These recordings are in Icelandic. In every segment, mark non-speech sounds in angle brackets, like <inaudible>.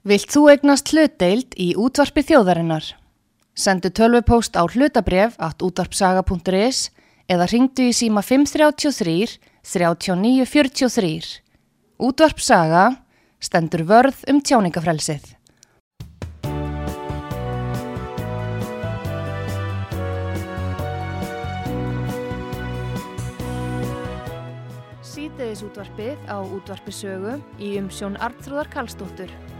Vilt þú egnast hlutdeild í útvarpi þjóðarinnar? Sendu tölvupóst á hlutabref at útvarpsaga.is eða ringdu í síma 533 3943. Útvarpsaga stendur vörð um tjáningafrelsið. Sýteðis útvarpið á útvarpisögu í umsjón Arnþróðar Karlsdóttur.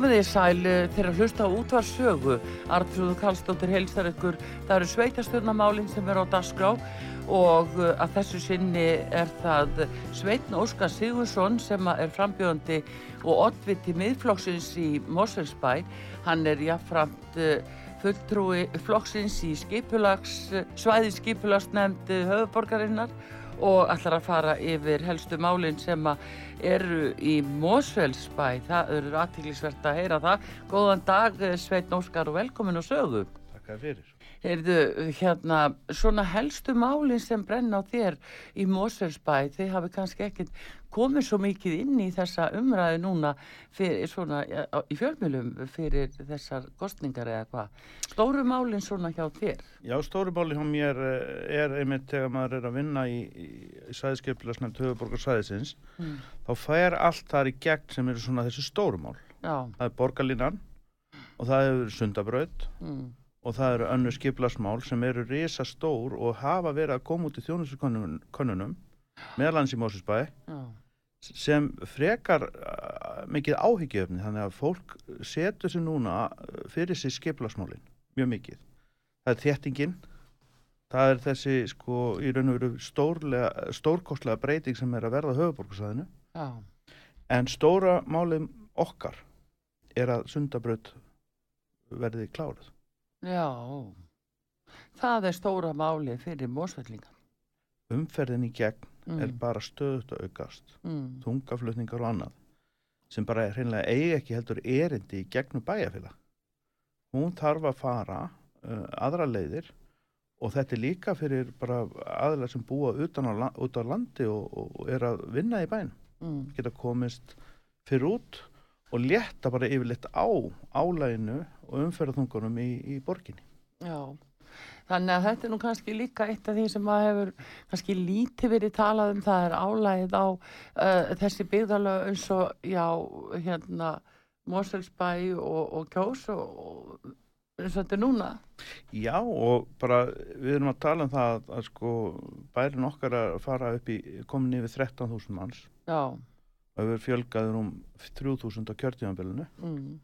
Komið þið sæl þegar hlusta á útvarsögu. Artrúðu Kallstóttir heilsar ykkur. Það eru sveitastöðnamálinn sem er á dasgrá og uh, að þessu sinni er það Sveitn Óskar Sigursson sem er frambjöðandi og oddviti miðflokksins í Moselsbæ. Hann er jáfnframt uh, fulltrúi flokksins í skipulags, svæði skipulagsnefnd höfuborgarinnar og ætlar að fara yfir helstu málinn sem eru í Mósfellsbæ. Það eru aðtíklisvert að heyra það. Góðan dag Sveit Nóskar og velkomin og sögu. Takk fyrir. Heyrðu, hérna, svona helstu málinn sem brenna á þér í Mósfellsbæ, þið hafi kannski ekkert komið svo mikið inn í þessa umræðu núna fyrir, svona, í fjölmjölum fyrir þessar kostningar eða hvað. Stóru málinn svona hjá þér? Já, stóru málinn hjá mér er einmitt þegar maður er að vinna í, í, sæðskeipilagsnefnd höfuborgarsæðisins, mm. þá fær allt þar í gegn sem eru svona þessi stóru mál. Já. Það er borgarlínan og það er sundabraut mm. og það eru önnu skipilagsmál sem eru risa stór og hafa verið að koma út í þjónuskonunum meðlans í Mósusbæi sem frekar uh, mikið áhyggjöfni þannig að fólk setur sér núna fyrir sér skipilagsmálin mjög mikið. Það er þéttingin það er þessi sko í raun og veru stórkostlega breyting sem er að verða höfuborgarsæðinu en stóra málið okkar er að sundabraut verði kláruð. Já, það er stóra málið fyrir mósvellingan. Umferðin í gegn mm. er bara stöðut að aukast mm. þungaflutningar og annað sem bara hreinlega eigi ekki heldur erindi í gegnum bæjarfélag hún þarf að fara uh, aðra leiðir og þetta er líka fyrir bara aðlar sem búa á, út á landi og, og er að vinna í bæn mm. geta komist fyrir út og leta bara yfirleitt á álæginu og umferðarþungunum í, í borginni Já Þannig að þetta er nú kannski líka eitt af því sem maður hefur kannski lítið verið talað um það er álægið á uh, þessi byggðalög eins og já, hérna Moselsbæ og, og Kjós og eins og þetta er núna. Já og bara við erum að tala um það að, að sko bærin okkar að fara upp í komin yfir 13.000 manns. Já. Og við fjölgaðum um 3.000 á kjörtímanbelunu. Mm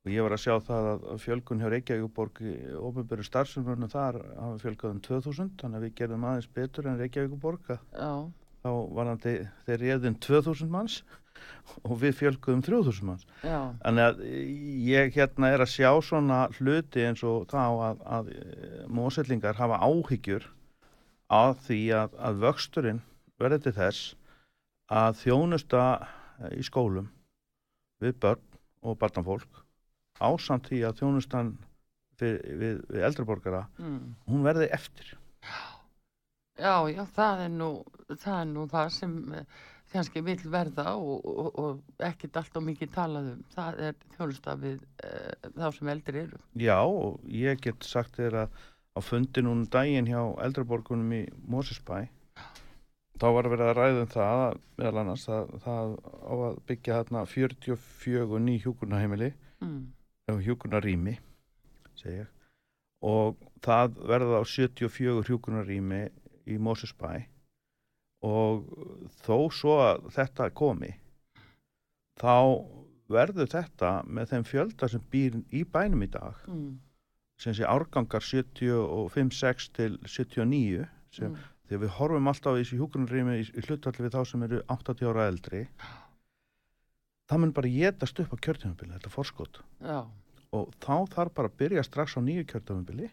og ég var að sjá það að fjölgun hjá Reykjavíkuborg ofinböru starfsumröðunum þar hafa fjölgað um 2000 þannig að við gerðum aðeins betur en Reykjavíkuborg þá var það þeir reyðin 2000 manns <laughs> og við fjölguðum 3000 manns Já. þannig að ég hérna er að sjá svona hluti eins og þá að, að mósellingar hafa áhyggjur að því að, að vöxturinn verði til þess að þjónusta í skólum við börn og barnafólk ásamt því að þjónustan við, við, við eldraborgara mm. hún verði eftir. Já, já, það er nú það, er nú það sem eh, kannski vil verða og, og, og ekkert allt og mikið talað um. Það er þjónusta við e, þá sem eldri eru. Já, og ég get sagt þér að á fundi núna um daginn hjá eldraborgunum í Mósesbæ þá var að vera að ræða um það meðal annars að það á að byggja þarna 44 ný hjúkurnaheimili mm hjúkunarými og það verða á 74 hjúkunarými í Mósusbæ og þó svo að þetta komi þá verður þetta með þeim fjölda sem býr í bænum í dag mm. sem sé árgangar 75-6 til 79 sem, Mm. þegar við horfum alltaf í þessi hjúgrunrými í, hlutalli við þá sem eru 80 ára eldri það mun bara getast upp á kjörtjöfumabili, þetta forskot. Já, og þá þarf bara að byrja strax á nýju kjörtjöfumabili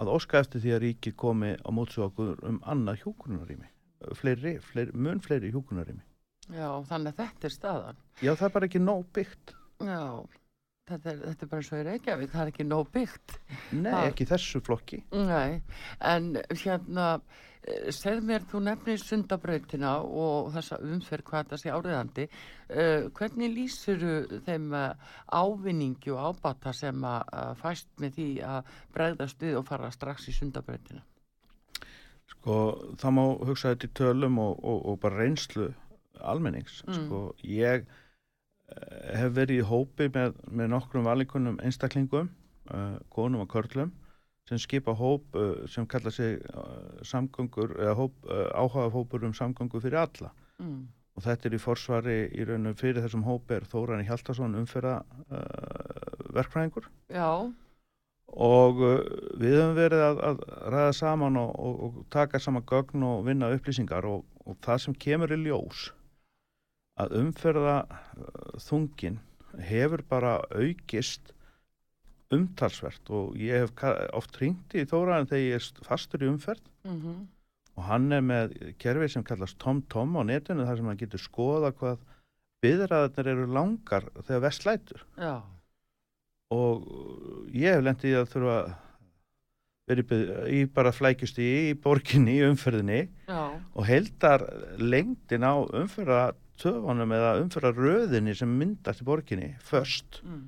að óska eftir því að ríkið komi á mótsu okkur um annað hjúgrunarými fleiri, fleiri, mun fleiri hjúgrunarými já, þannig að þetta er staðan. Já það er bara ekki nóg byggt. Já, þetta er, þetta er bara svo í Reykjavík það er ekki nóg byggt. Nei, Það- ekki þessu flokki. Nei, en hérna segð mér, þú nefnir sundabrautina og þessa umferð hvað þetta sé áriðandi uh, hvernig lýsir þeim uh, ávinningi og ábata sem að fæst með því að bregðast við og fara strax í sundabrautina Sko, það má hugsa þetta í tölum og, og, og bara reynslu almennings. Mm. Sko, ég eh, hef verið í hópi með, með nokkrum valinkunum einstaklingum, uh, konum og körlum, sem skipa hóp uh, sem kalla sig uh, samgöngur, eða hóp, uh, áhuga hópur um samgöngur fyrir alla. mm. Og þetta er í forsvari í raunum fyrir þessum hóp er Þóran Hjaltarsson umferða uh, verkfræðingur Já, og uh, við höfum verið að, að ræða saman og, og, og taka saman gögn og vinna upplýsingar og, og það sem kemur í ljós að umferða uh, þungin hefur bara aukist umtalsvert og ég hef oft ringt í þóraðin þegar ég er fastur í umferð. Mm og hann er með kerfi sem kallast TomTom á netinu þar sem hann getur skoða hvað byðraðarnir eru langar þegar vest lætur. Já, og ég hef lendið í að þurfa vera í, bara flækjust í, borginni, í umferðinni. Já, og heldar lengdin á umferða töfunum eða umferða röðinni sem myndast í borginni först mm.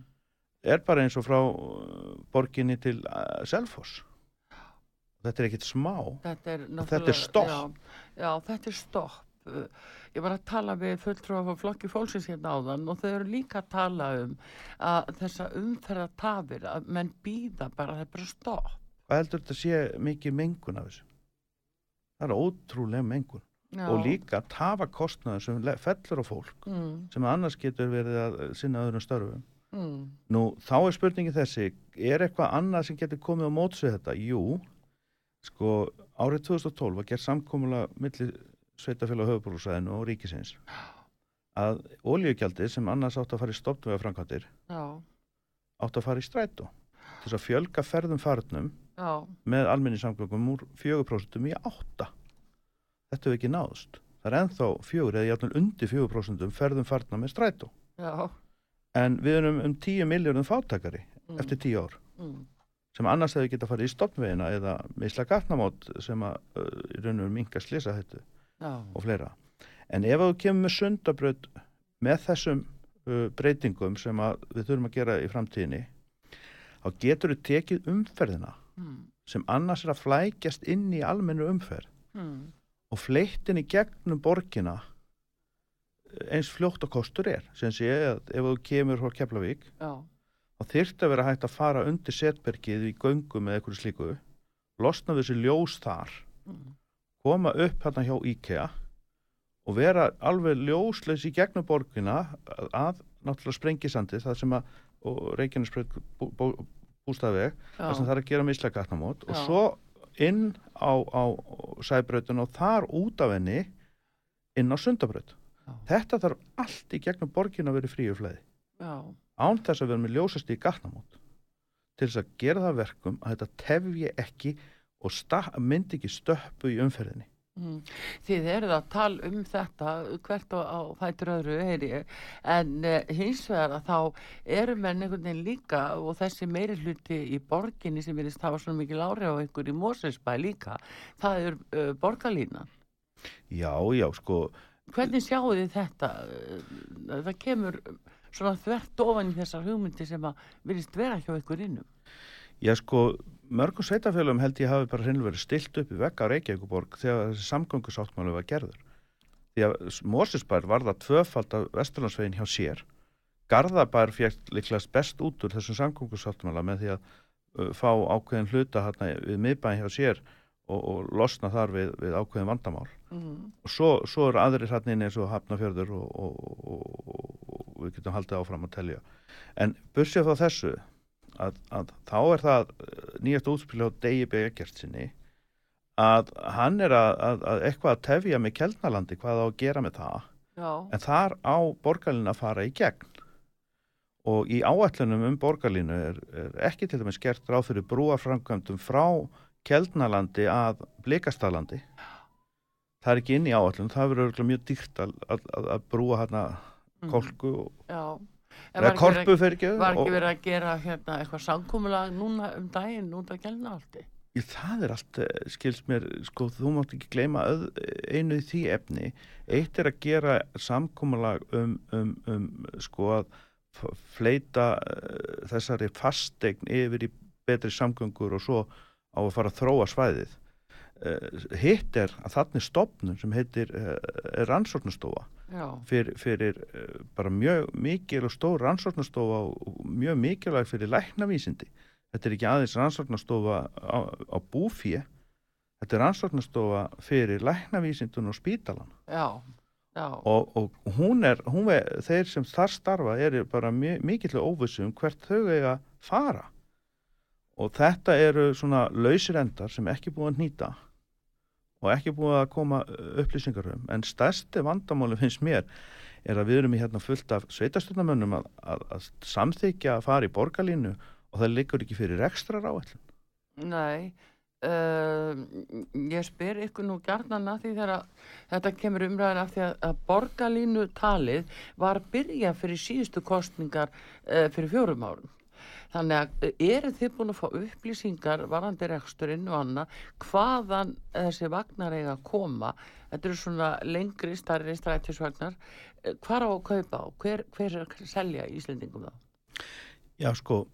Er bara eins og frá uh, borginni til uh, Selfoss þetta er ekkit smá þetta er þetta er stopp. Já, já, þetta er stopp. Uh, Ég var að tala við fulltrúa frá flokki fólksins hérna áðan og þau eru líka að tala um að þessa umferða tafir, að menn býða bara, það er bara stopp. hvað heldur þetta sé mikið mengun af þessu það er ótrúlega mengun Já. og líka tafa kostnaður sem fellur á fólk Mm, sem annars getur verið að sinna öðrum störfum mm, Nú, þá er spurningi þessi, er eitthvað annað sem getur komið á móts við þetta? Jú, sko, árið 2012 var gert samkomulega milli sveitafélag höfubúrúsæðinu og ríkisins að olíugjaldi sem annars átt að fara í stoppnvega framkvæmdir já, átt að fara í strætó til þess að fjölga ferðum farnum já, með almenni samgöngum úr 4% í 8 þetta hefur ekki náðust það er ennþá 4 eða játnvel undir 4% ferðum farna með strætó. Já. En við erum um 10 miljónum fátakari Mm, eftir 10 ár. Mm, sem annars hefur geta farið í stoppvegina eða misla gatnamót sem að í raun og minka slisa þetta já, og fleira. En ef þú kemur með sundabraut með þessum uh, breytingum sem við þurfum að gera í framtíðinni þá getur þú tekið umferðina mm, sem annars er að flækjast inn í almennu umferð mm, og fleittin í gegnum borgina eins fljótt og kostur er. Sem sé að ef þú kemur frá Keflavík þá þyrfti að vera hægt að fara undir setbergið í göngum eða eitthvað slíku losna við þessi ljós þar mm, koma upp hérna hjá IKEA og vera alveg ljósleis í gegnum borgina að, að náttúrulega sprengisandi það sem að og Reykjanesbreyt bú, bú, bústafveg það sem það er að gera misla gatnamót og svo inn á, á sæbrautun og þar út af henni inn á sundabraut. Já. Þetta þarf allt í gegnum borgina að vera fríu flæði. Án þess að vera með ljósast í gatnamót. Til þess að gera það að verkum að þetta tefji ekki og myndi ekki stöppu í umferðinni. Mm. Þið eruð að tala um þetta hvert á, á fætur öðru heyri ég, en uh, hins vegar að þá eru menn einhvern veginn líka og þessi meiri hluti í borginni sem verðist hafa svona mikil áhrif á einhver í Mosesbæ líka, það er uh, borgarlínan. Já, já, sko, Hvernig sjáu þið þetta? Það kemur svona þvert ofan í þessar hugmyndi sem að verðist vera hjá einhver innum. já, sko, mörgum sveitafélagum held ég hafi bara hreinlega verið stilt upp í vegga á Reykjavíkuborg þegar þessi samgöngusáttmálu var gerður. Því að Mósisbær var það tvöfald af Vesturlandsvegin hjá sér. Garðabær fjökt líklegast best út úr þessum samgöngusáttmála með því að fá ákveðin hluta hérna við miðbæn hjá sér og, og losna þar við, við ákveðin vandamál. Mm. svo, svo eru aðri hratnin eins og Hafnafjörður og, og, og, og við getum haldið áfram að telja en bursið frá þessu að, að þá er það eh, nýjast útspil á Degi Begert sinni að hann er að, að, að eitthvað að tefja með Kjeldnalandi hvað á að gera með það Já. en þar á borgarlinu að fara í gegn og í áætlunum um borgarlinu er, er ekki til dæmis gert ráð fyrir brúaframkvæmdum frá Kjeldnalandi að Blikastalandi það er ekki inn í áætlunum það verður mjög dýrt að, að brúa hérna mm. kolku og eða korpu fyrir ekki Var ekki verið að gera hérna, eitthvað sangkúmulag núna um daginn út af Kjeldnalandi Í það er allt, eh, skils mér, sko, þú mátt ekki gleyma öð, einu í því efni. Eitt er að gera samkómalag um, um, um, sko, að fleita uh, þessari fastegn yfir í betri samgöngur og svo á að fara að þróa svæðið. Uh, hitt er að þannig stopnum sem heitir uh, rannsórnastofa fyrir, fyrir bara mjög mikil og stór rannsórnastofa og mjög mikilvæg fyrir læknavísindi. Þetta er ekki aðeins rannsóknastofa á, á búfíi þetta er rannsóknastofa fyrir læknavísindun og spítalan já, já. Og, og hún er, hún er þeir sem þar starfa er bara mikill óvissum hvert þau eiga fara. Og þetta eru svona lausir endar sem ekki búið að nýta og ekki búið að koma upplýsingar um. En stærsti vandamáli finnst mér er að við erum í hérna fullt af sveitastunamönnum að, að, að samþykja að fara í borgarlínu og það liggur ekki fyrir ekstra ráallin Nei uh, ég spyr ykkur nú gærnana því þegar þetta kemur umræðin af því að, að borgarlínu talið var að byrja fyrir síðustu kostningar uh, fyrir fjórum árum þannig að eru þið búin að fá upplýsingar varandi reksturinn og annað hvaðan þessi vagnar eiga að koma þetta eru svona lengri starri strættisvagnar hvað á að kaupa og hver, hver er að selja í Íslendingum þá? Já sko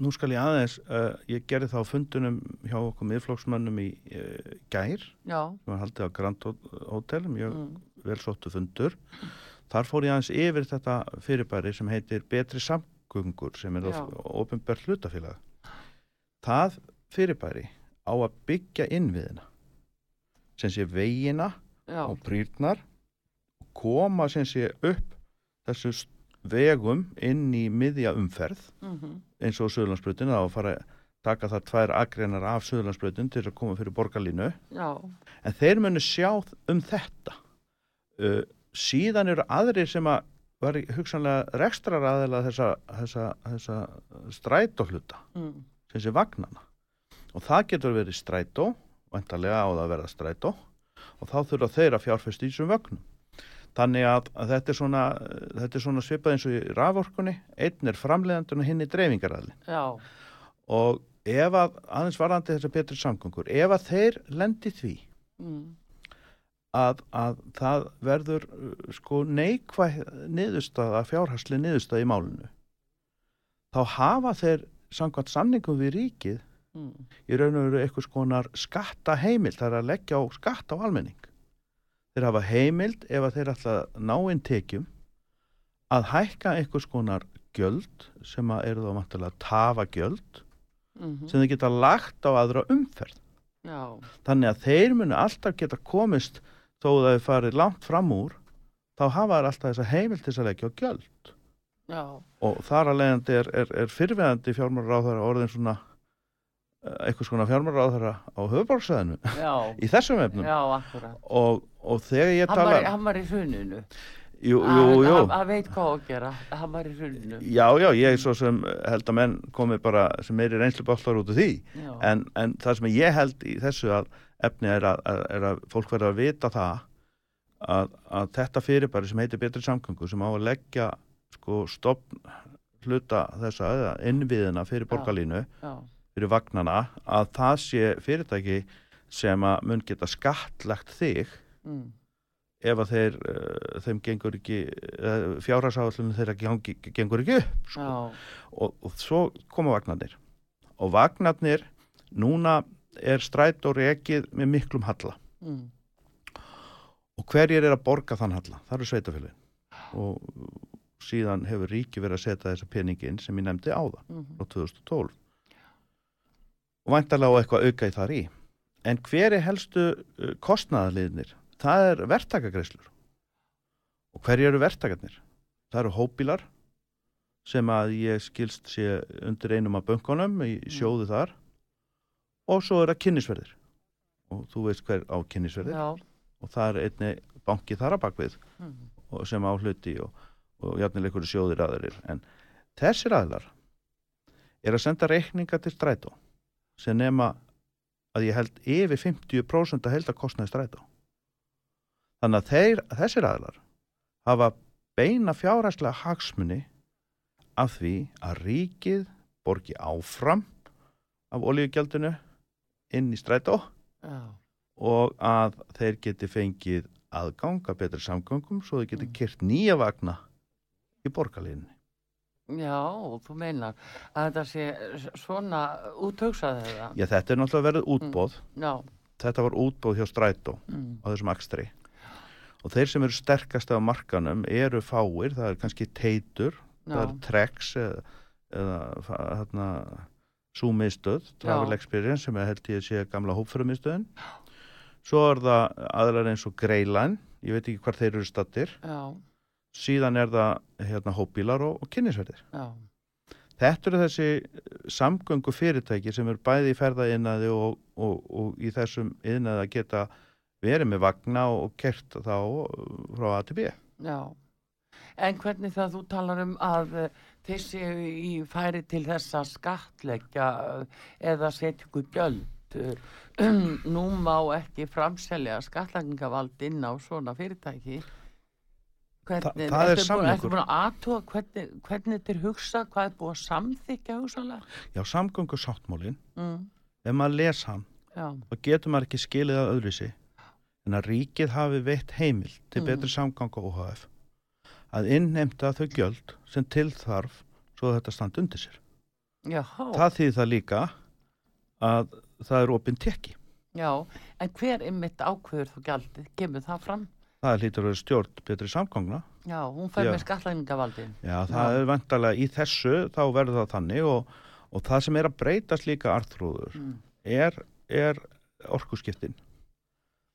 nú skal ég aðeins, uh, ég gerði það á fundunum hjá okkur miðflóksmönnum í uh, gær, Já. sem var haldið á Grand Hotel, mjög mm. velsóttu fundur. Þar fór ég aðeins yfir þetta fyrirbæri sem heitir Betri samgöngur, sem er ofinbært hlutafélag. Það fyrirbæri á að byggja innviðina, sem sé veginna og prýrnar, koma sem sé upp þessu vegum inn í miðja umferð mm -hmm. eins og Suðlandsbrutin þá fara að taka það tvær agreinar af Suðlandsbrutin til að koma fyrir borgarlínu Já. en þeir munu sjá um þetta uh, síðan eru aðrir sem að var hugsanlega rekstrar aðeila þessa, þessa, þessa strætóhluta mm. sem sé vagnana og það getur verið strætó vantarlega á það að verða strætó og þá þurfa þeir að fjárfæst í þessum vagnum Þannig að, að þetta er svona, svona svipað eins og í raforkunni, einn er framleiðandun og hinn er dreifingaræðli. Já. Og ef að, aðeins varandi þessar betri samgöngur, ef að þeir lendi því mm. Að, að það verður sko neikvæð niðurstaða, fjárhæsli niðurstaða í málunu, þá hafa þeir samkvæmt samningum við ríkið mm. í raun og veru eitthvað skonar skatta heimil, það er að leggja á skatta á almenning þeir hafa heimild ef að þeir ætla að ná einn tekjum að hækka einhvers konar gjöld sem að eru þá vantilega að tafa gjöld mm -hmm. sem þeir geta lagt á aðra umferð Já. þannig að þeir munu alltaf geta komist þó að þeir farið langt fram úr þá hafa þeir alltaf þessa heimild til þess að leggja á gjöld. Já. og þar að leiðandi er, er, er á þeirra orðin svona eitthvað svona fjármáráðara á höfuborgsæðinu <laughs> í þessum efnum. Og, og þegar ég tala hann, hann var í hruninu. Jú, jú, jú. hann veit hvað að gera, hann var í hruninu. Já, já, ég er svo sem held að menn komi bara sem meiri reynslu bállar út af því. En, en það sem ég held í þessu að efni er að, að, er að fólk verður að vita það að, að þetta fyrirbæri sem heitir betri samgangu sem á að leggja sko stopn hluta þessa innviðina fyrir borgarlínu fyrir vagnana að það sé fyrirtæki sem að mun geta skattlagt þig mm. ef að þeir uh, þeim gengur ekki uh, fjárhagsáðlunum þeirra gengur ekki upp sko. og, og svo koma vagnarnir og vagnarnir núna er stræt og rekið með miklum halla mm. og hverjir er að borga þann halla? Það eru sveitafélagin og síðan hefur ríki verið að setja þessa peningin sem ég nefndi á það mm -hmm. á 2012 og vantarlega á eitthvað auka í þar í en hver er helstu kostnæðaliðnir það er verktakagreislur og hverju eru verktakarnir? Það eru hópbílar sem að ég skilst sé undir einum af böngunum í sjóðu þar og svo er það kynnisverðir og þú veist hver á kynnisverðir Já. og það er einni banki þar að bakvið Mm. sem á hluti og, og jafnilega einhverju sjóðir aðeirir en þessir aðilar er að senda reikninga til strætó sem nema að ég held yfir 50% að held að kostnaði strætó. Þannig að þeir, þessir aðilar hafa beina fjárhæslega hagsmunni af því að ríkið borgi áfram af olíugjaldinu inn í strætó Já. og að þeir geti fengið aðgang að betri samgöngum svo þeir geti Mm. kyrt nýja vagna í borgarlinni. Já, þú meinar að þetta sé svona útöksað þetta. Já, þetta er náttúrulega verið útbóð. Já. Þetta var útbóð hjá Strætó Mm. á þessum akstri. Og þeir sem eru sterkast á markanum eru fáir, það er kannski teitur, það Já. er Trex eða, eða fa- þarna Súmiðstöð, Travel Já. Experience sem er held ég sé gamla hópförumiðstöðin. Svo er það aðlar eins og Greilæn, ég veit ekki hvar þeir eru stattir. Já. síðan er það hérna hópbílar og, og kynnisverðir. Þetta eru þessi samgöngu fyrirtæki sem eru bæði í ferðainnaði og, og, og í þessum innaði að geta verið með vagna og, kert þá frá A til B. Já. En hvernig það þú talar um að þeir séu í færi til þess að skatleggja uh, eða setja ykkur gjöld. <clears throat> Nú má ekki framselja skatleggingavald inn á svona fyrirtæki. Hvernig, Þa- það er búin- samningur. ertu búin að aðtúa hvernig, hvernig er hugsa hvað er búið að samþykja hugsalega Já, samgöngu sáttmálin, mm, ef maður les hann, já, þá getur maður ekki skilið að öðruvísi en að ríkið hafi veitt heimil til Mm. betri samganga OHF að innheimta þau gjöld sem til þarf svo að þetta standi undir sér. já, Það þýðir það líka að það er opinn tekki. já en hver er mitt ákveður þú gjaldið, kemur það fram Það hlýtur að vera stjórn betri samgangna já, hún fær Já. með skatleggingavaldin Já, það er vantarlega í þessu þá verður það þannig og, og það sem er að breytast líka artrúður mm. er, er orkuskiptin.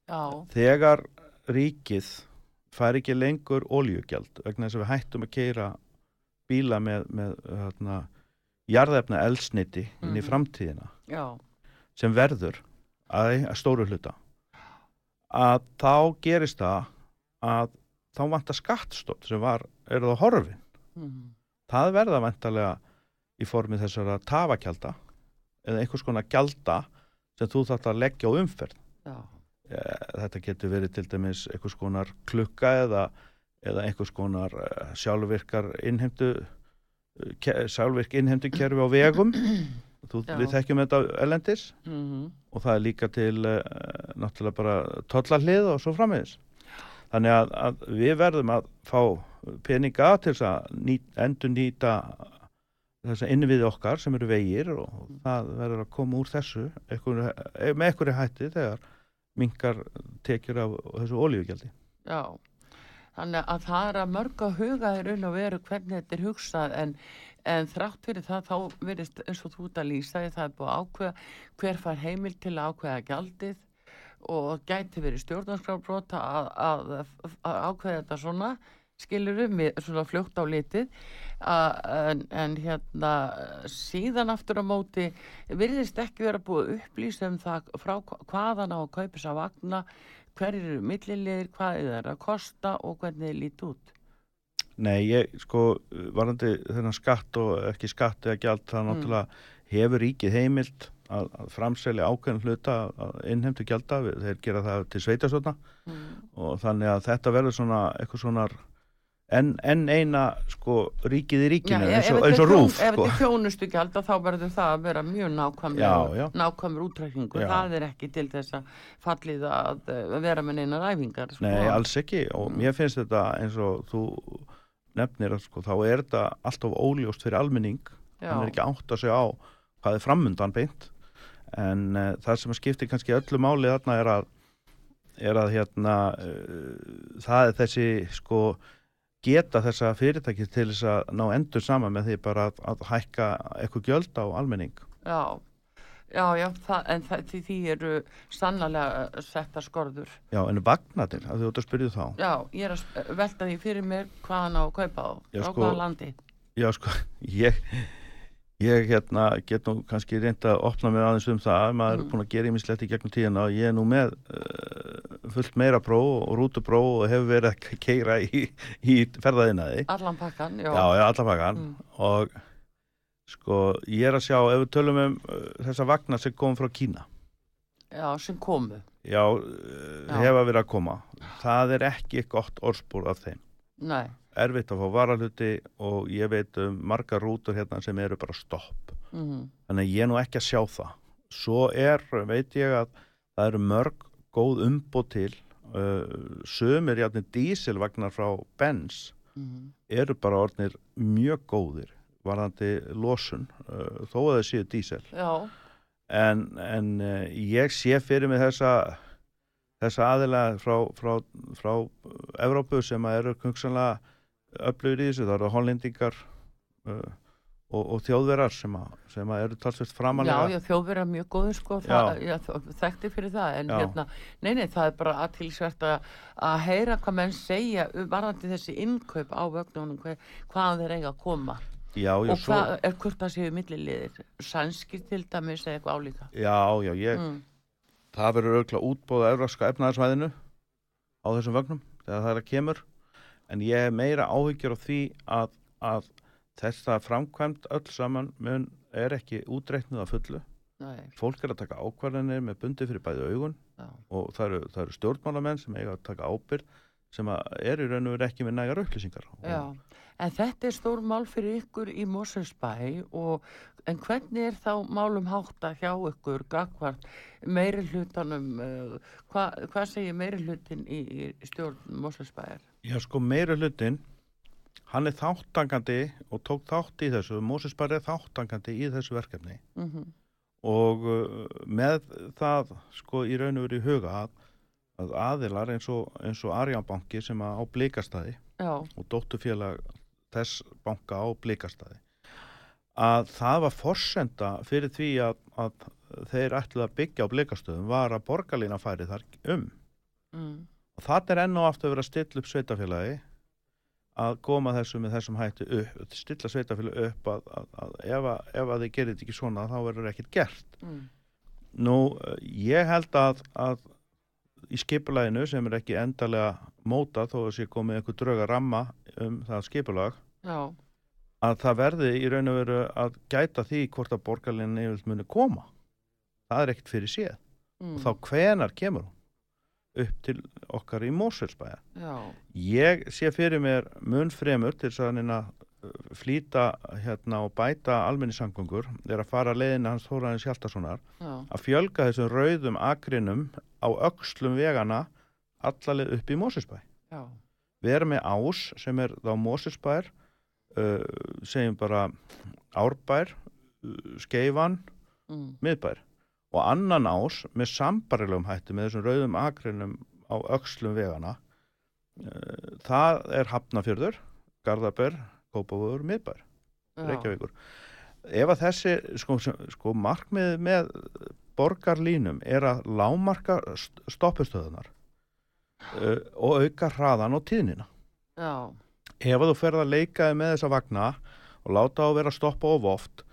já, Þegar ríkið fær ekki lengur oljugjald vegna þess að við hættum að keira bíla með, með hérna, jarðefna eldsniti inn í Mhm. framtíðina. Já, sem verður að, að stóru hluta. Að þá gerist það að þá vantar skattstótt sem var, er það horfin mm. það verða vantarlega í formi þessara tafakjalda eða einhvers konar gjalda sem þú þarft að leggja á umferð. Já, þetta getur verið til dæmis einhvers konar klukka eða, eða einhvers konar eh, sjálfvirkar innheimtu eh, sjálfvirk innheimtu kerfi á vegum. Þú, við þekkjum þetta elendis mm. og það er líka til náttúrulega bara tollahlið og svo frammiðis þannig að, að við verðum að fá peninga til þess að ný, endur nýta þess að innviði okkar sem eru vegir og það verður að koma úr þessu einhver, með einhverju hætti þegar mingar tekjur af þessu olíugjaldi. Já þannig að það er að mörg að huga í raun og veru hvernig þetta er hugsað en, en þrátt fyrir það þá verist eins og þú ert að lýsa því það er búið að ákveða hver fær heimil til að ákveða gjaldið og gæti verið stjórnarskrábrota að, að, að ákveða þetta svona skilur um svona fljótt á litið en, en hérna síðan aftur á móti virðist ekki vera búið að upplýsa um það frá hva- hvaðan á að kaupa þess að vagna hverjir eru millilegir, hvað er það að kosta og hvernig þið lít út? Nei, ég sko varandi þennan skatt og ekki skatt eða gjald það náttúrulega hefur ríkið heimild að, að framselja ákveðin hluta að innheimtu gjalda, þeir gera það til sveitastöðna mm. og þannig að þetta verður svona eitthvað svona enn en eina sko ríkið í ríkinu eins og, eins og rúf ef sko. þetta er þjónustu gjald þá verður það að vera mjög nákvæmur Já, já. nákvæmur útrækningu Já. það er ekki til þess að fallið að eh, vera með neina ræfingar sko. Nei, alls ekki og Mm. mér finnst þetta eins og þú nefnir að sko, þá er þetta alltaf óljóst fyrir almenning Já. hann er ekki átt að segja á hvað er framundan beint en uh, það sem skiptir kannski öllu máli þarna er að er að hérna uh, það er þessi sko geta þessa fyrirtæki til þess að ná endur saman með því bara að, að hækka eitthvað gjöld á almenning Já, Já, já, það, en það, því, því eru sannlega setta skorður. Já, en vagnarnir, að þú ætti að spyrja þá. Já, ég er að velta því fyrir mér hvaðan á að kaupa á, Já, á sko- hvaða landi. Já, sko, <laughs> ég, ég hérna, get nú kannski reynda að opna mig aðeins um það, maður er Mm. búin að gera ímislegt í gegnum tíðina og ég er nú með uh, fullt meira pró og rútupró og hefur verið að keira í, í ferðaðinaði. Allan pakkan, já. Já, allar pakkan Mm. og sko, ég er að sjá, ef við tölum um uh, þessa vagnar sem kom frá Kína, Já, sem komu. já, uh, Já. hefa verið að koma, það er ekki gott orðspúr af þeim. Nei, Erfitt að fá varaluti og ég veit um margar rútur hérna sem eru bara stopp. mm Þannig að ég er nú ekki að sjá það. Svo er, veit ég að það eru mörg góð umbót til, uh, sömur játnir dísilvagnar frá Benz mm eru bara orðnir mjög góðir varðandi losun, uh, þó að það séu dísil. já, En, en uh, ég sé fyrir mig þessa, þessa aðilega frá, frá, frá Evrópu sem að eru kungsanlega öflugur í þessu, það eru hollendingar uh, og, og þjóðverar sem, að, sem að eru talsvist já, framalega. já, þjóðverð er mjög góður sko, Já. það, já, þekkti fyrir það, en Já. hérna, nei, nei, það er bara aðtilsvert að, að heyra hvað menn segja um varðandi þessi innkaup á vögnunum, hver, hvaðan þeir eiga að koma. Já, já, og svo, hvað er hvort það séu milliliðir sænskir til dæmis eða eitthvað álíka já, já, ég, mm. það verður auðvitað útbóða evraska efnaðarsvæðinu á þessum vögnum þegar það er að kemur en ég hef meira áhyggjur á því að, að þessa framkvæmt öll saman mun er ekki útreiknuð að fullu Nei, fólk er að taka ákvarðanir með bundi fyrir bæði augun já, og það eru, það eru stjórnmálamenn sem eiga að taka ábyrð sem er í raun og veru ekki með nægar upplýsingar já. En þetta er stór mál fyrir ykkur í Moselsbæ og en hvernig er þá málum hátta hjá ykkur gagvart meiri hlutanum uh, hvað hva segir meiri hlutin í, í stjórn Moselsbæjar? Já, sko, meira hlutin hann er þáttangandi og tók þátt í þessu, Mósis bara er þáttangandi í þessu verkefni. Mm og uh, með það sko í raun og veru í huga að, að aðilar eins og, og Arjanbanki sem á blikastæði og dóttufélag þess banka á blikastæði að það var forsenda fyrir því að, að þeir ætluð að byggja á blikastöðum var að borgarlína færi þar um. Mm. Og það er enn og aftur að vera að stilla upp sveitafélagi að koma þessu með þessum hætti upp, stilla sveitafélagi upp að, að, að ef, ef að þið gerir þetta ekki svona þá verður ekkert gert Mm. Nú, ég held að, að í skipulæginu sem er ekki endalega móta þó að sé komið einhver drauga ramma um það skipulag Já, að það verði í raun og veru að gæta því hvort að borgarlinni muni koma. Það er ekkert fyrir séð. mm. Þá hvenar kemur hún upp til okkar í Mósfellsbæja. Já, Ég sé fyrir mér mun fremur til að neina flýta hérna og bæta almenningssangöngur er að fara leiðina hans Þóraðins Hjaltasonar já, að fjölga þessum rauðum akrinum á öxlum vegana allaleg upp í Mósesbæ. já, Við erum með ás sem er þá Mósesbær, uh, segjum bara Árbær, uh, Skeifan, mm. Miðbær og annan ás með sambarilegum hætti með þessum rauðum akrinum á öxlum vegana. Uh, það er Hafnafjörður, Garðabær, Kópavöður, Miðbær. Reykjavíkur. Ef að þessi, sko, sko markmið með borgarlínum er að lámarka st- stoppustöðunar uh, og auka hraðan og tíðnina. Já, Ef að þú ferð að leikaði með þessa vagna og láta á að vera stoppa of oft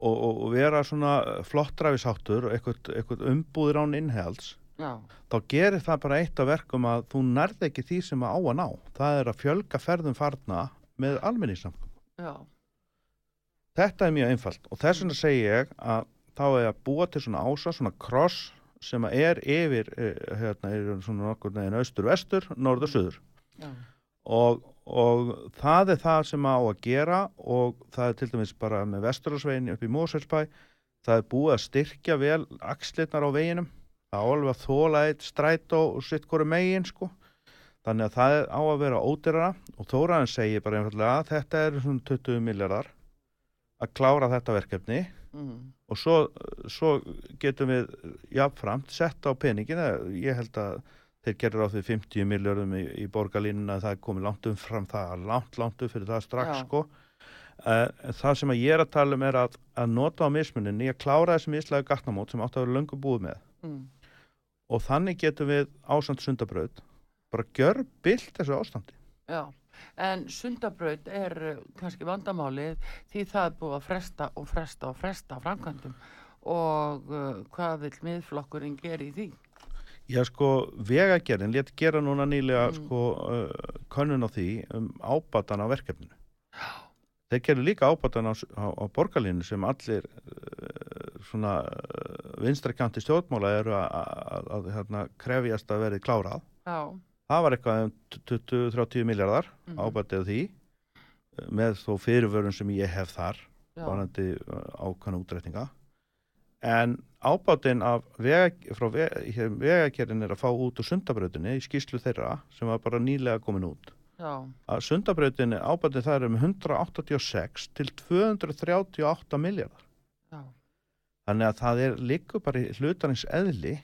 og, og, vera svona flottræfisáttur og eitthvað, eitthvað umbúðir án innhelds, já, þá gerir það bara eitt af verkum að þú nærði ekki því sem að á að ná. Það er að fjölga ferðum farna með almenningssamkum. já, Þetta er mjög einfalt og þess vegna segi ég að þá er að búa til svona ása, svona kross sem er yfir, eh, hérna, er svona nokkur neginn austur-vestur, norður-suður já, og, og það er það sem á að gera og það er til dæmis bara með vesturásvegin upp í Móselsbæ, það er búið að styrkja vel axlirnar á veginum, það á alveg að þóla eitt stræt og sitt hverju megin sko. Þannig að það er á að vera ódyrara og Þóraðin segir bara einfallega að þetta er svona 20 miljardar að klára þetta verkefni mm. og svo, svo getum við jafnframt sett á peningin ég held að þeir gerir á því 50 miljardum í, í borgarlínuna það er komið langt umfram það langt, langt fyrir það strax sko. Uh, það sem ég er að tala um er að, að nota á mismunin að klára þessi mislægu gatnamót sem átt að vera löngu búið með. Mm. og þannig getum við ásand sundabraut bara gjör bilt þessu ástandi. Já, en sundabraut er uh, kannski vandamálið því það er búið að fresta og fresta og fresta framkvæmdum. Og uh, hvað vil miðflokkurinn gera í því? Já sko, vegagerðin létt gera núna nýlega mm. sko uh, könnun á því um ábatan á verkefninu. Já. Þeir gerðu líka ábatan á, á, á borgarlínu sem allir uh, svona uh, vinstrakanti stjórnmála eru að hérna, krefjast að verið klárað. Já. Það var eitthvað um 20-30 miljardar mm. ábatið því uh, með þó fyrirvörun sem ég hef þar, vanandi uh, ákvæmna útrættinga en ábátinn af vega, vegakerinn er að fá út úr sundabröðinni í skýslu þeirra sem var bara nýlega komin út Já. að sundabröðinni ábátinn það er um 186 til 238 miljardar Já. þannig að það er líka bara í hlutarins eðli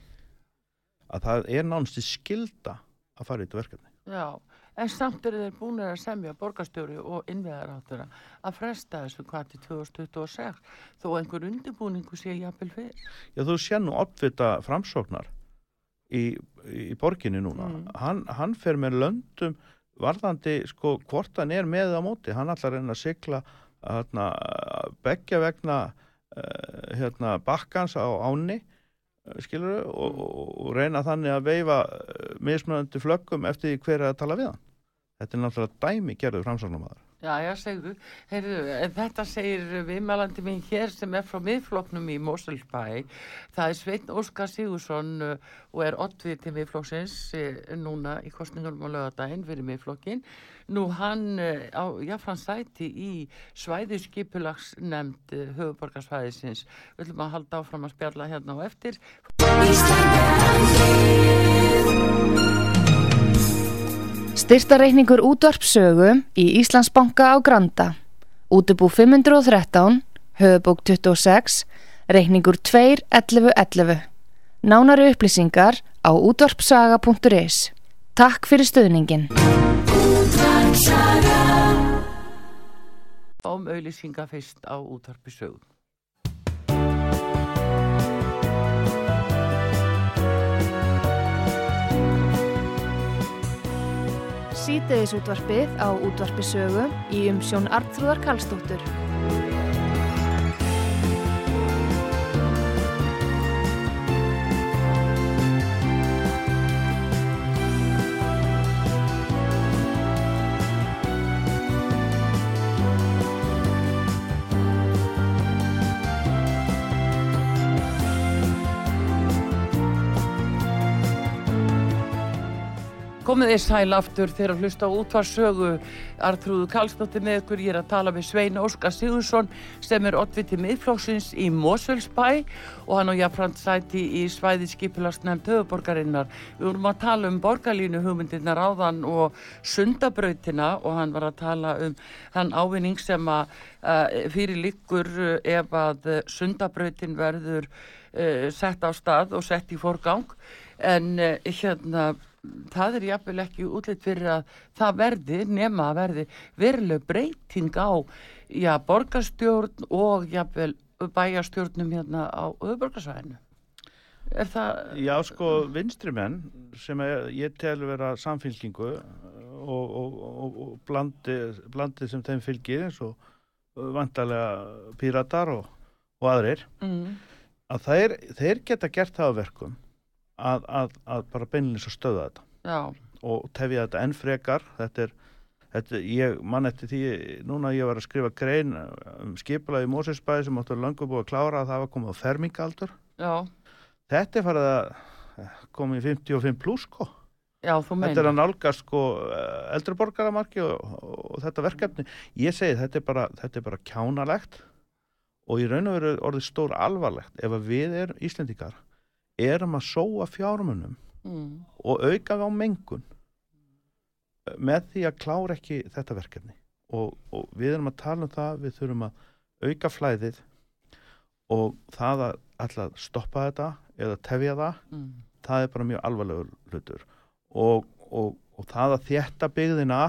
að það er nánst í skilda að fara í þetta verkefni Já en samt eru þeir búin að semja borgastjóri og innveðaráttura að fresta þessu hvað til 2026 þó einhver undirbúningu sé jafnvel fyrir. Já þú sé nú oddvita framsóknar í, í borginni núna mm. hann, hann fer með löndum varðandi sko hvort hann er með á móti hann ætlar að sigla hérna, begja vegna uh, hérna, bakkans á áni eh, skilur og, og, og reyna þannig að veifa eh, mismunandi flöggum eftir hver að tala við hann Þetta er náttúrulega dæmi gerður framsáknumæðar. Já, já, segðu. Heyrðu, þetta segir viðmælandi minn hér sem er frá miðfloknum í Moselbæ. Það er Sveitn Óskar Sigursson uh, og er ottvið til miðflokksins uh, núna í kostningunum á lögadaginn fyrir miðflokkin. Nú hann uh, á jáfransæti í svæðiskipulags nefnd höfuborgarsvæðisins. Við viljum að halda áfram að spjalla hérna á eftir. Styrtareikningur útvarpsögu í Íslandsbanka á Granda. Útubú 513, höfubók 26, reikningur 2.11.11. Nánari upplýsingar á útvarpsaga.is. Takk fyrir stöðningin. Fáum auðlýsinga fyrst á útvarpsögu. Sítiðis útvarpið á útvarpisögu í umsjón Arnþróðar Kallstóttur. Komið þið sæl aftur þegar að hlusta á útvarsögu Artrúðu Kallstóttir með ykkur. Ég er að tala með Svein Óskar Sigursson sem er oddviti miðflóksins í Mosfellsbæ og hann og jáfnframt sæti í svæði skipilastnæmt höfuborgarinnar. Við vorum að tala um borgarlínu hugmyndirnar áðan og sundabrautina og hann var að tala um hann ávinning sem að uh, fyrir líkur ef að sundabrautin verður sett á stað og sett í forgang en hérna það er jáfnvel ekki útlitt fyrir að það verði, nema að verði veruleg breyting á já, borgarstjórn og jáfnvel bæjarstjórnum hérna á öðuborgarsvæðinu er það... Já sko vinstri menn sem er, ég tel vera samfélkingu og, og, og, og blandi, blandi sem þeim fylgir eins og vantarlega píratar og aðrir mm. að þeir, þeir geta gert það á verkum að, að, að bara beinleins að stöða þetta. Já. og tefja þetta enn frekar. Þetta er, þetta, ég mann eftir því núna ég var að skrifa grein um skipulaði Mósinsbæði sem áttur langur búið að klára að það var komið á fermingaldur. Já. þetta er farið að komið í 55 pluss sko. Já, þetta er að nálgast sko eldreborgaramarki og, og, og þetta verkefni. Ég segi þetta er bara, þetta er bara kjánalegt og í raun og veru orðið stór alvarlegt ef við erum Íslendikar erum að sóa fjármunum mm. og auka á mengun með því að klára ekki þetta verkefni og, og við erum að tala um það við þurfum að auka flæðið og það að alltaf stoppa þetta eða tefja það mm. það er bara mjög alvarlegur hlutur og, og, og það að þétta byggðina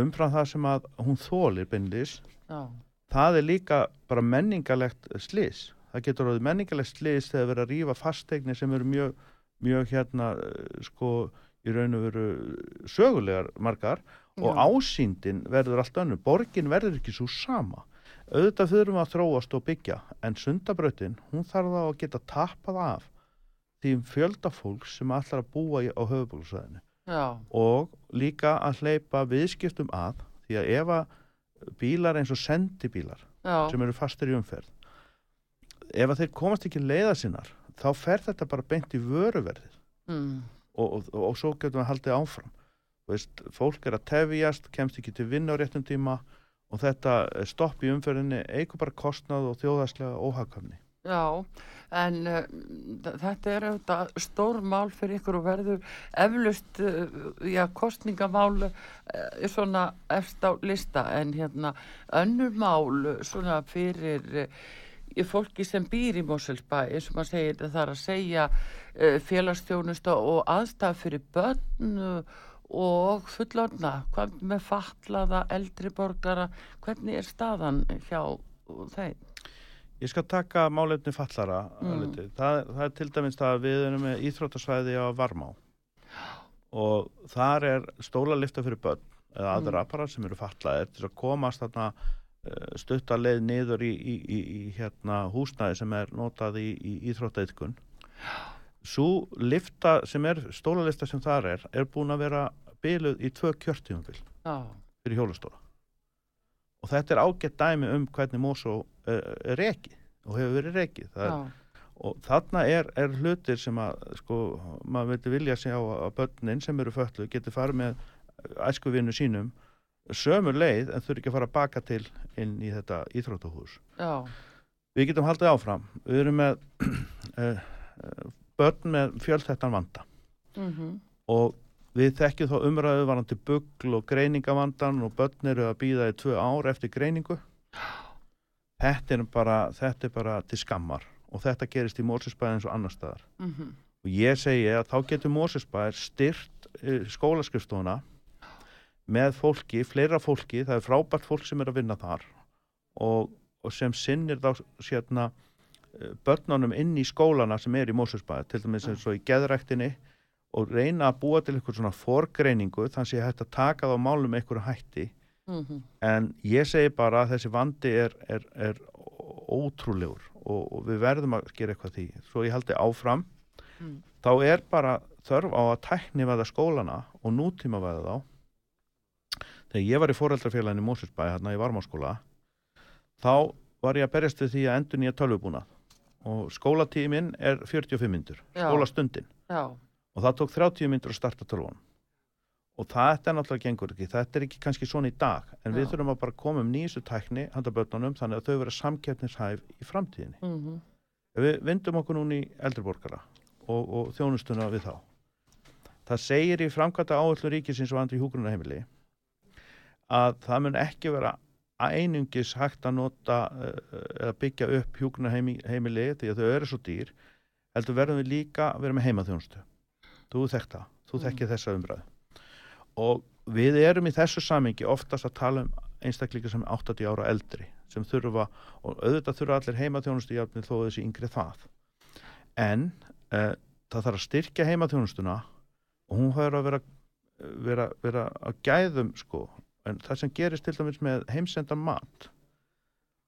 umfram það sem að hún þólir beinlis það er líka bara menningalegt slis það getur orðið menningalegt slis þegar verið að rýfa fasteigni sem eru mjög, mjög hérna sko í raun og veru sögulegar margar Já. og ásýndin verður allt önnu, borgin verður ekki svo sama auðvitað þurfum að þróast og byggja en sundabröðin, hún þarf þá að geta tapað af því fjölda fólk sem allar að búa á höfubólusvæðinu og líka að hleypa viðskiptum að því að ef að bílar eins og sendibílar Já. sem eru fastir í umferð ef að þeir komast ekki leiða sinnar þá fer þetta bara beint í vöruverðið. Mm. Og, og, og svo getum við haldið áfram. Veist, fólk er að tefjast, kemst ekki til vinna á réttum tíma og þetta stopp í umferðinni eigur bara kostnað og þjóðarslega óhagkvæmni. Já, en uh, þetta er auðvitað stór mál fyrir ykkur og verður eflust, uh, já, kostningamál uh, svona eftir á lista. En hérna önnur mál svona fyrir fólki sem býr í Moselsbæ eins og maður segir það er að segja uh, félagsstjónusta og aðstæð fyrir börn og fullorna hvað með fatlaða, eldri borgara hvernig er staðan hjá þeim? Ég skal taka málefni fallara mm. það, það er til dæmis það að við erum með íþrótasvæði á Varmá og þar er stólalifta fyrir börn eða aðra mm. apparat sem eru fatlaðir til að komast þarna Eh, stuttarleið niður í, í, í, í hérna, húsnæði sem er notað í íþróttaiðkun svo lifta sem er stólalista sem þar er er búin að vera byluð í tvö kjörtíumfyl ah. fyrir hjólastóla og þetta er ágætt dæmi um hvernig Mosó er, er reki og hefur verið reki ah. og þarna er, er hlutir sem að sko, maður veitir vilja sjá að börnin sem eru föllu getur farið með æskuvinnu sínum sömur leið en þurfi ekki að fara að baka til inn í þetta íþróttahús. Við getum haldið áfram. Við erum með uh, <clears throat> börn með fjöldþettan vanda. Mm -hmm. og við þekkjum þá umræðu varandi buggl og greiningavandan og börn eru að býða í tvö ár eftir greiningu. Þetta er bara, þetta er bara til skammar og þetta gerist í Mórsesbæðin eins og annar staðar. Mm -hmm. og ég segi að þá getur Mórsesbæðir styrt uh, skólaskrifstofuna með fólki, fleira fólki, það er frábært fólk sem er að vinna þar og, og sem sinnir þá sérna börnunum inn í skólana sem er í Mósusbæði, til dæmis eins og í geðræktinni og reyna að búa til eitthvað svona forgreiningu þannig að ég hætti að taka það á málum einhverju hætti mm -hmm. en ég segi bara að þessi vandi er, er, er ótrúlegur og, og við verðum að gera eitthvað því svo ég haldi áfram mm. þá er bara þörf á að tækni veða skólana og nútíma veða þá þegar ég var í foreldrafélaginu Mósusbæ hérna í Varmáskóla þá var ég að berjast við því að endur nýja tölvubúna og skólatímin er 45 myndur, skólastundin Já. og það tók 30 myndur að starta tölvun og þetta er náttúrulega gengur ekki, þetta er ekki kannski svona í dag en Já. við þurfum að bara koma um nýjastu tækni handa börnunum þannig að þau vera samkeppnishæf í framtíðinni mm -hmm. við vindum okkur núni í eldriborgara og, og þjónustuna við þá það segir í framkvæmta áallu ríkisins og andri húgrunarheimili að það mun ekki vera einungis hægt að nota eh, eða byggja upp hjúknarheimili því að þau eru svo dýr heldur verðum við líka að vera með heimaþjónustu. Þú þekkt það, þú mm. þekkið þessa umræðu. Og við erum í þessu samingi oftast að tala um einstakleika sem er 80 ára eldri sem þurfa, og auðvitað þurfa allir heimaþjónustu hjálpni þó þessi yngri það. En uh, það þarf að styrkja heimaþjónustuna og hún höfður að vera, vera, vera að gæðum sko en það sem gerist til dæmis með heimsenda mat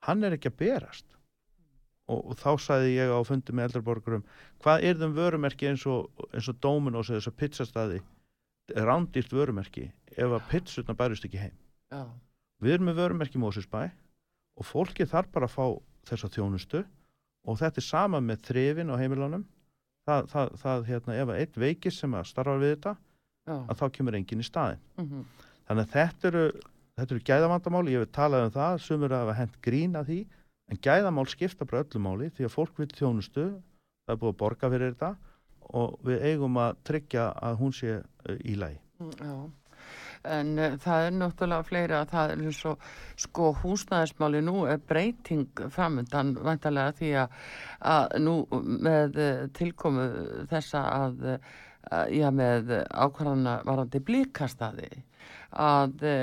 hann er ekki að berast. Og, og þá sæði ég á fundi með eldraborgurum hvað er þeim vörumerki eins og, eins og Dominos eða þess að pizzastadi rándýrt vörumerki ef að pizzutna bærist ekki heim? Já. við erum með vörumerki Mósusbæ og fólki þarf bara að fá þessa þjónustu og þetta er sama með þrefin á heimilunum. Það, það, það hérna, ef að eitt veikis sem að starfa við þetta Já. að þá kemur engin í staðin mm -hmm þannig að þetta eru, þetta eru gæðavandamáli, ég hef talað um það sumur að hafa hent grín að því en gæðamál skipta bara öllu máli því að fólk vil þjónustu, það er búið að borga fyrir þetta og við eigum að tryggja að hún sé uh, í lægi mm, Já. En uh, það er náttúrulega fleira að það er eins og sko húsnæðismáli nú er breyting framöndan vantarlega því að, að nú með uh, tilkomu þessa að uh, já með ákvarðana varandi blíkastadi að e,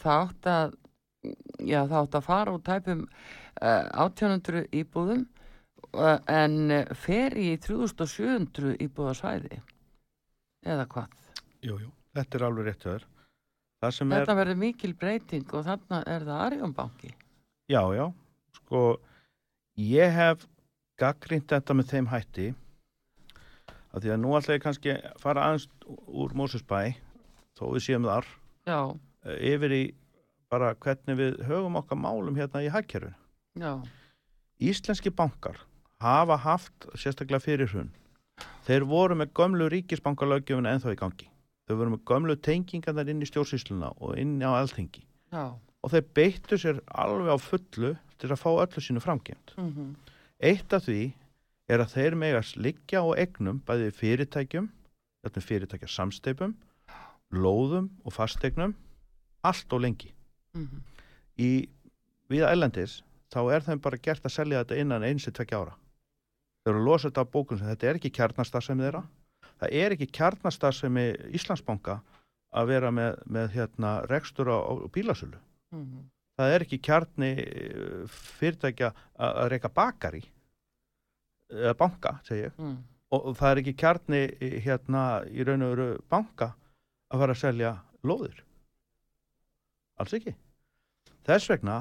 það átt að já það átt að fara úr tæpum e, 1800 íbúðum e, en fer í 3700 íbúðarsvæði eða hvað? Jú, jú, þetta er alveg rétt höður. Þetta er... verður mikil breyting og þarna er það Arjónbanki. Já, já, sko ég hef gaggrínt þetta með þeim hætti að því að nú ætla ég kannski að fara aðeins úr Mósusbæ þó við séum þar Já. Eh, yfir í bara hvernig við höfum okkar málum hérna í hækjörfinu Íslenski bankar hafa haft sérstaklega fyrir hún þeir voru með gömlu ríkisbankalögjöfuna ennþá í gangi þau voru með gömlu tengingarnar inn í stjórnsýsluna og inn á alþengi Já. og þeir beittu sér alveg á fullu til að fá öllu sínu framkjönd mm -hmm. eitt af því er að þeir megast liggja á egnum bæði fyrirtækjum, fyrirtækja samsteipum, lóðum og fastegnum, allt og lengi. Mm -hmm. Í viða ellendis þá er þeim bara gert að selja þetta innan einsi tvekja ára. Þeir eru losa þetta á bókun sem þetta er ekki kjarnastarfsemi þeirra. Það er ekki kjarnastarfsemi Íslandsbanka að vera með, með hérna, rekstur á, bílasölu. Mm -hmm. Það er ekki kjarni eh, fyrirtækja að reyka bakari eða banka, segja mm. og, og það er ekki kjarni hérna í raun og veru banka að fara að selja lóðir alls ekki þess vegna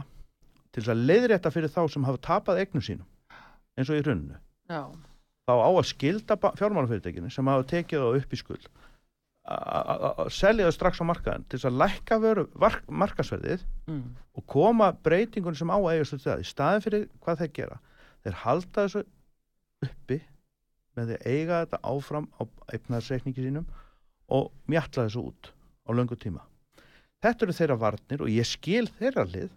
til þess að leiðrétta fyrir þá sem hafa tapað egnum sínum eins og í Já. þá á að skilda fjármálafyrirtekinu sem hafa tekið það upp í skuld að selja það strax á markaðin til þess að lækka markasverðið mm. og koma breytingun sem á eigast í staðin fyrir hvað þeir gera þeir halda þessu uppi með því að eiga þetta áfram á eifnaðarsreikningi sínum og mjalla þessu út á löngu tíma. Þetta eru þeirra varnir og ég skil þeirra lið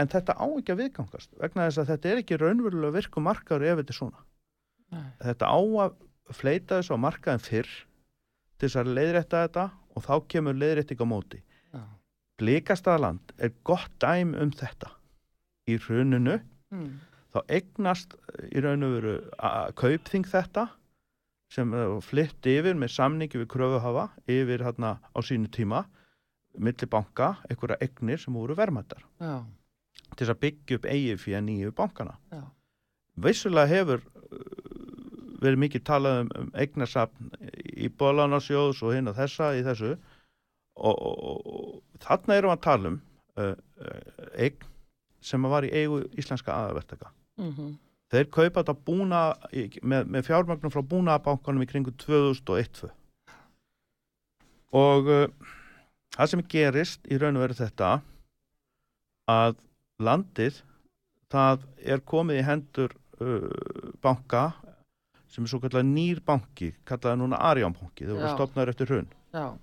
en þetta á ekki að viðgangast vegna þess að þetta er ekki raunverulega virku markaður ef þetta er svona. Nei. Þetta á að fleita þessu á markaðin fyrr til þess að leiðrætta þetta og þá kemur leiðrætting á móti. Ja. Blíkastaðaland er gott dæm um þetta í hruninu mm þá egnast í raun og veru að kaupþing þetta sem flytt yfir með samningi við kröfuhafa yfir hérna á sínu tíma millibanka, einhverja egnir sem voru vermaðar til þess að byggja upp eigið fyrir nýju bankana Já. vissulega hefur eh, verið mikið talað um, um egnarsapn í bólanarsjóðs og hinn og þessa í þessu. Og, og, og þarna erum við að tala um uh, uh, eign sem var í eigu íslenska aðvertaka mm -hmm. Þeir kaupa þetta búna með, með fjármagnum frá búnabankanum í kringu 2001 og uh, það sem gerist í raun og veru þetta að landið það er komið í hendur uh, banka sem er svo kallar nýr banki kallaði núna Arján banki, þau voru stopnaður eftir hrun. Já.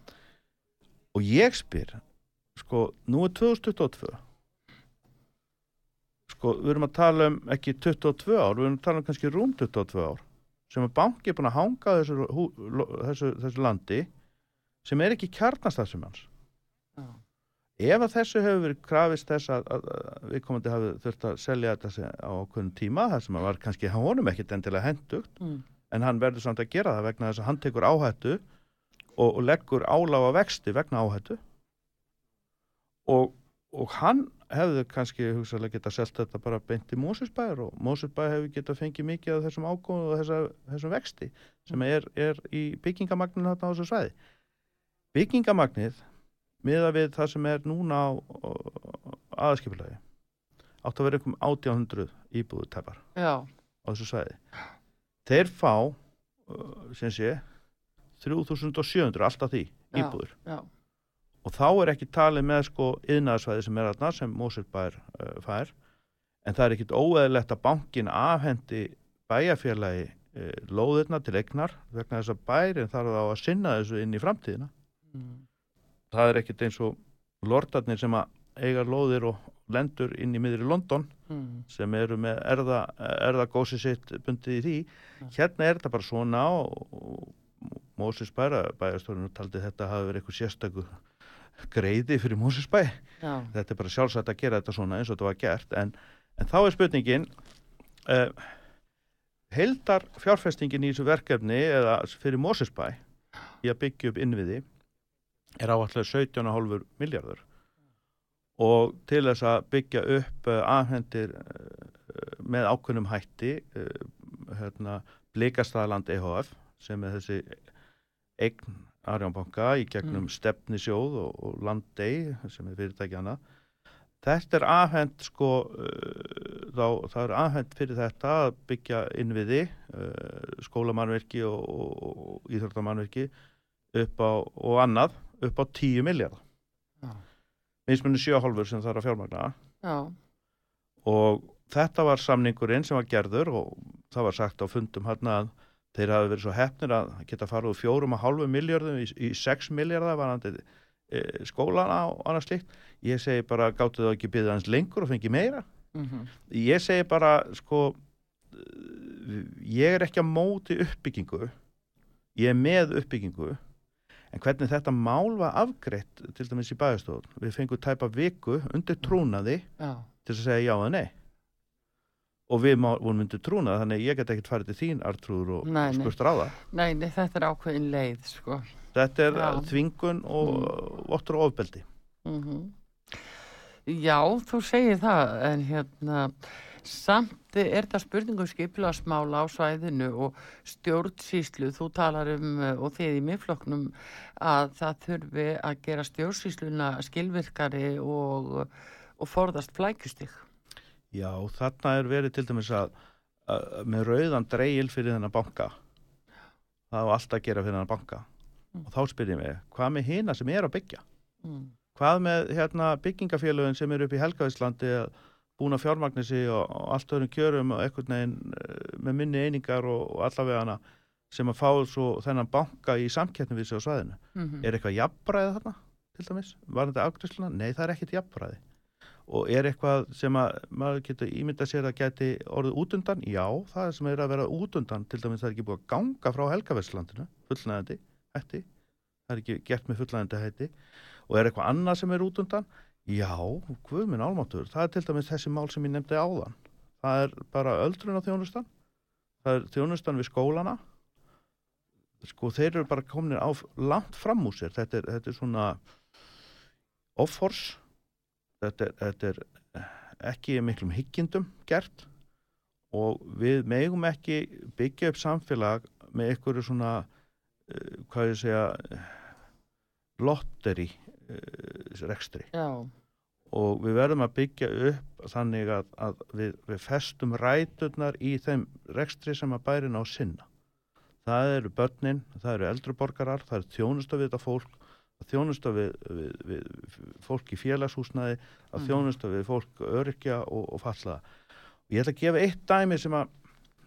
og ég spyr sko, nú er 2022 sko, við erum að tala um ekki 22 ár, við erum að tala um kannski rúm 22 ár sem að banki er búin að hanga þessu, þessu, þessu landi sem er ekki kjarnastafsum hans oh. ef að þessu hefur verið krafist þess að, að, að við komandi hafi þurft að selja þetta á okkur tíma þar sem að var kannski, hann vonum ekkit endilega hendugt mm. en hann verður samt að gera það vegna þess að hann tekur áhættu og, og leggur áláfa vexti vegna áhættu og, og hann hefðu kannski hugsaðlega geta selgt þetta bara beint í Mósusbæður og Mósusbæður hefur geta fengið mikið af þessum ágóðu og þessa, þessum vexti sem er, er í byggingamagninu þarna á þessu svæði. Byggingamagnið miða við það sem er núna á, á aðskipilagi átt að vera einhverjum 1800 íbúðu tefar á þessu svæði. Þeir fá sem sé 3700 alltaf því íbúður. Já, já og þá er ekki talið með sko yðnaðsvæði sem er aðna sem Mósilbær uh, fær en það er ekkit óeðlegt að bankin afhendi bæjarfélagi uh, lóðirna til egnar vegna þess að bærin þarf þá að sinna þessu inn í framtíðina mm. það er ekkit eins og lortarnir sem að eiga lóðir og lendur inn í miðri London mm. sem eru með erða, erðagósi sitt bundið í því mm. hérna er þetta bara svona og, og Mósis bæra bæjarstofnum taldi þetta hafi verið eitthvað sérstaklega greiði fyrir Mósusbæ þetta er bara sjálfsagt að gera þetta svona eins og þetta var gert en, en þá er spurningin uh, heldar fjárfestingin í þessu verkefni eða fyrir Mósusbæ í að byggja upp innviði er áallega 17,5 miljardur og til þess að byggja upp uh, afhendir uh, með ákveðnum hætti hérna, Blíkastæðaland EHF sem er þessi eign Arjónbanka í gegnum mm. stefnisjóð og, og landei sem er fyrirtækjana þetta er afhend sko uh, þá, það er afhend fyrir þetta að byggja innviði uh, skólamannverki og, og, og á og annað upp á 10 miljard minnsmunni 7,5 sem það er að fjármagna Já. og þetta var samningurinn sem var gerður og það var sagt á fundum hérna að þeir hafi verið svo hefnir að geta farið úr fjórum og hálfu miljardum í, í 6 miljardar varandi e, skólana og annað slikt ég segi bara gáttu þau ekki byggja hans lengur og fengi meira? Mm -hmm. ég segi bara sko ég er ekki að móti uppbyggingu. Ég er með uppbyggingu. En hvernig þetta mál var afgreitt til dæmis í bæðastofn við fengum tæpa viku undir trúnaði já. til að segja já eða nei og við vorum undir trúnað þannig ég get ekkert farið til þín Artrúður og skustur á það nei, nei, þetta er ákveðin leið sko. þetta er Já. þvingun og mm. vottur og ofbeldi mm -hmm. Já, þú segir það en hérna samt er þetta spurningum skipilagsmála á svæðinu og stjórnsýslu þú talar um og þið í miðfloknum að það þurfi að gera stjórnsýsluna skilvirkari og, og forðast flækustig Já, þarna er verið til dæmis að, að með rauðan dreigil fyrir þennan banka það á alltaf að gera fyrir þennan banka mm. og þá spyrir ég mig, hvað með hina sem er að byggja? Mm. Hvað með hérna, byggingafélagin sem eru upp í Helgavíslandi búin að fjármagnisi og, og allt öðrum kjörum og ekkert neginn eh, með minni einingar og, og allavega hana sem að fá svo þennan banka í samkettnum við sig á svæðinu. Mm -hmm. Er eitthvað jafnbræði þarna til dæmis? Var þetta afgriðsluna? Nei, það er ekkert jafnbræði og er eitthvað sem að maður getur ímyndað sér að geti orðið útundan já, það sem er að vera útundan til dæmis það er ekki búið að ganga frá Helgavæslandinu fullnægandi hætti. Það er ekki gert með fullnægandi hætti. Og er eitthvað annað sem er útundan já, hvað minn álmáttur það er til dæmis þessi mál sem ég nefndi áðan. Það er bara öldrun á þjónustan það er þjónustan við skólana. Sko þeir eru bara komin á langt fram úr sér. Þetta er, þetta er svona offors þetta þetta er ekki miklum hyggjendum gert og við megum ekki byggja upp samfélag með einhverju svona uh, hvað ég segja lotteri uh, rekstri Já. og við verðum að byggja upp þannig að, að við, við festum ræturnar í þeim rekstri sem að bærin á sinna það eru börnin, það eru eldruborgarar það eru þjónustafita fólk að þjónusta við, við, við fólk í félagshúsnaði að mm. þjónusta við fólk örykja og, og fallaða ég ætla að gefa eitt dæmi sem að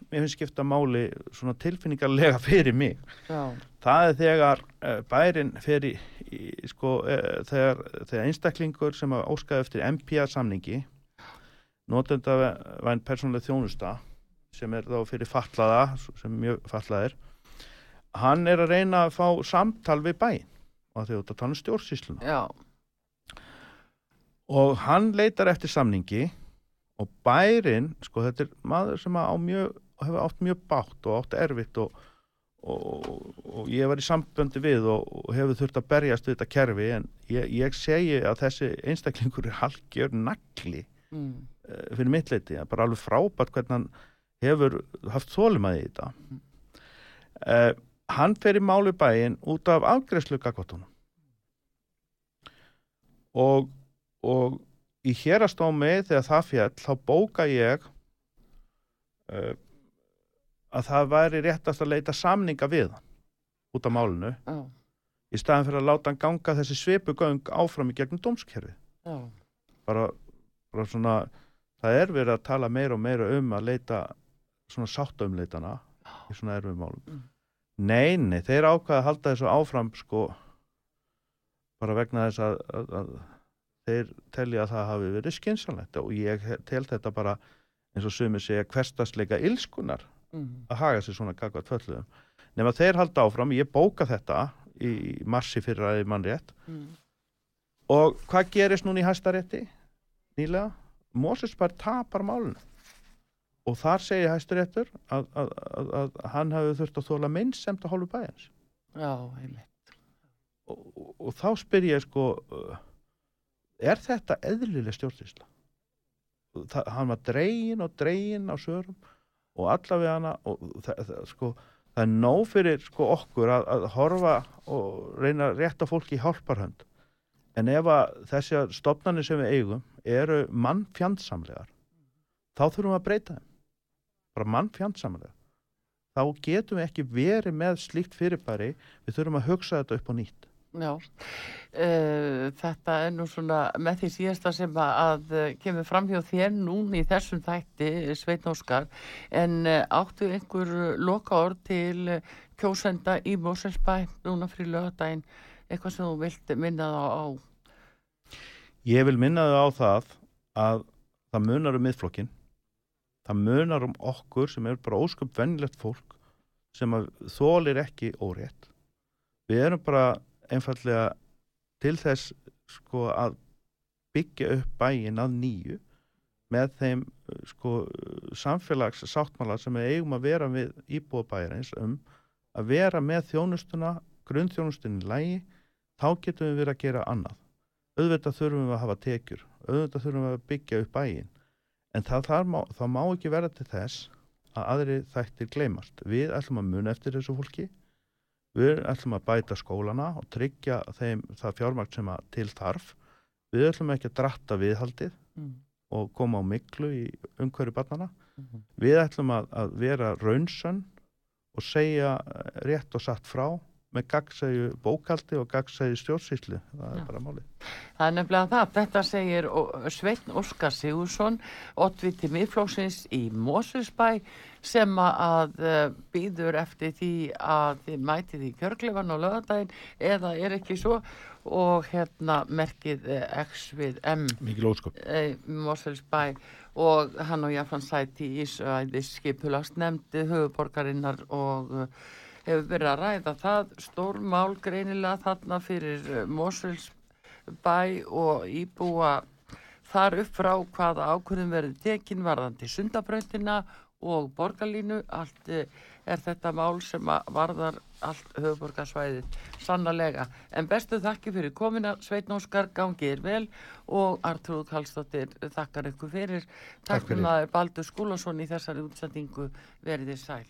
mér finnst skipta máli svona tilfinningarlega <laughs> fyrir mig Já. það er þegar uh, bærin fyrir í, sko, uh, þegar, þegar einstaklingur sem að óskaði eftir MPA samningi notenda væn persónuleg þjónusta sem er þá fyrir fallaða sem mjög fallaðir hann er að reyna að fá samtal við bæin og út að tala um stjórnsýsluna Já. og hann leitar eftir samningi og bærin, sko þetta er maður sem mjög, hefur átt mjög bátt og átt erfitt og, og, og ég var í samböndi við og, og hefur þurft að berjast við þetta kerfi en ég, ég segi að þessi einstaklingur er halgjör nagli mm. uh, fyrir mitt leiti, bara alveg frábært hvernig hann hefur haft þólumæði í þetta mm. uh, hann fer í málu bæin út af afgreðslu gagvatunum og, og í hérastómi þegar það fjall þá bóka ég uh, að það væri réttast að leita samninga við hann út af málunu oh. í staðan fyrir að láta hann ganga þessi svipugöng áfram í gegnum dómskerfi oh. bara, bara svona það er verið að tala meira og meira um að leita svona sáttaumleitana oh. í svona erfum málum mm. Nei, nei, þeir ákvaða að halda þessu áfram sko bara vegna þess að, að, að þeir telja að það hafi verið skynsalegt og ég tel þetta bara eins og sumir segja hverstasleika ilskunar mm. að haga sér svona gagvað tvölluðum. Nefn að þeir halda áfram, ég bóka þetta í marsi fyrir aðeins mann rétt mm. og hvað gerist núna í hæstarétti? Nýlega, Móses bara tapar málunum og þar segir hæsturéttur að, að, að, að hann hafi þurft að þóla minnsemt að hálfu bæjans Já, einmitt. Og, og þá spyr ég sko uh, er þetta eðlileg stjórnsýsla? Það, hann var dregin og dregin á sörum og allavega hana og það, það, sko, það er nóg fyrir sko, okkur að, að horfa og reyna að rétta fólki í hálparhönd en ef að þessi stopnarnir sem við eigum eru mannfjandsamlegar þá þurfum við að breyta þeim bara mannfjandsamlega þá getum við ekki verið með slíkt fyrirbæri. Við þurfum að hugsa þetta upp á nýtt. Já, uh, þetta er nú svona með því síðasta sem að uh, kemur fram hjá þér núni í þessum þætti, Sveitn Óskar, en uh, áttu einhver loka orð til kjósenda í Móselsbæ núna frí lögadaginn, eitthvað sem þú vilt minna það á? Ég vil minna það á það að það munar um miðflokkin, það munar um okkur sem er bara ósköp vennilegt fólk sem þólir ekki órétt. Við erum bara einfallega til þess sko að byggja upp bæin að nýju með þeim sko samfélags sáttmála sem við eigum að vera við íbúa bæjarins um að vera með þjónustuna, grunnþjónustunni lægi, þá getum við verið að gera annað. Auðvitað þurfum við að hafa tekjur, auðvitað þurfum við að byggja upp bæin, en það, það, má, það má ekki vera til þess að aðri þættir gleymast. Við ætlum að muna eftir þessu fólki Við ætlum að bæta skólana og tryggja þeim það fjármakt sem til þarf. Við ætlum ekki að dratta viðhaldið mm. og koma á miklu í umhverju barnana. Mm -hmm. Við ætlum að, að vera raunsönn og segja rétt og satt frá með gagsæju bókaldi og gagsæju stjórnsýsli það er Já. bara málið. Það er nefnilega það, þetta segir Sveitn Óskar Sigursson Ottviti miðflóksins í Mósusbæ sem að uh, býður eftir því að þið mætið í kjörglefan og lögadaginn eða er ekki svo og hérna merkið uh, X við M. Uh, Mósusbæ og hann og Jafran Sæti í Ísæði skipulast nefndi höfuborgarinnar og hefur verið að ræða það stórmál greinilega þarna fyrir eh, Moselsbæ og íbúa þar upp frá hvaða ákvörðum verið tekin varðandi sundabröndina og borgarlínu. Allt eh, er þetta mál sem varðar allt höfuborgarsvæðið sannlega en bestu þakki fyrir komina Sveitnóskar gangið er vel og Artrúð Kallstóttir þakkar ykkur fyrir. Takk fyrir. að Baldur Skúlason í þessari útsendingu veriði sæl